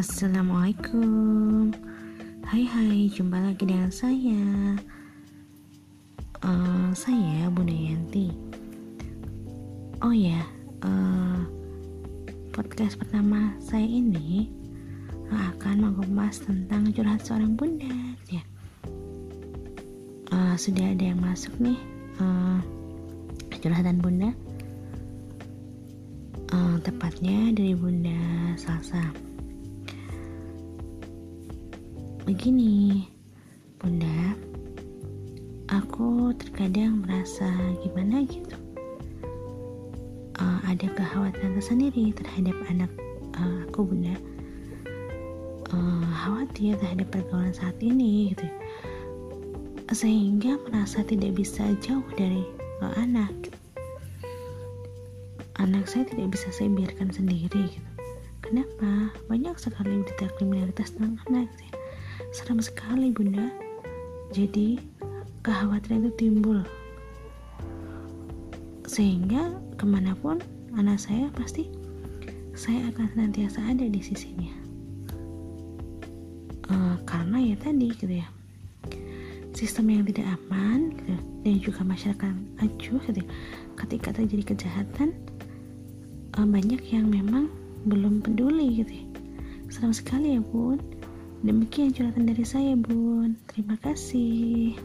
Assalamualaikum. Hai hai jumpa lagi dengan saya. Uh, Saya Bunda Yanti. Oh ya uh, Podcast pertama saya ini Akan mengupas tentang curhat seorang bunda. Ya. Uh, sudah ada yang masuk nih uh, Curhatan bunda. Uh, Tepatnya dari bunda Salsa Begini, Bunda, aku terkadang merasa gimana gitu. Uh, ada kekhawatiran tersendiri terhadap anak uh, aku, Bunda. Uh, khawatir terhadap pergaulan saat ini gitu. Sehingga merasa tidak bisa jauh dari uh, anak. Anak saya tidak bisa saya biarkan sendiri gitu. Kenapa? Banyak sekali berita kriminalitas tentang anak. Gitu serem sekali bunda. Jadi kekhawatiran itu timbul. Sehingga ke mana pun anak saya pasti saya akan senantiasa ada di sisinya. Uh, karena ya tadi gitu ya. Sistem yang tidak aman gitu, dan juga masyarakat acuh gitu, ya, ketika terjadi kejahatan uh, banyak yang memang belum peduli gitu ya. serem sekali ya bun Demikian curhatan dari saya, Bun. Terima kasih.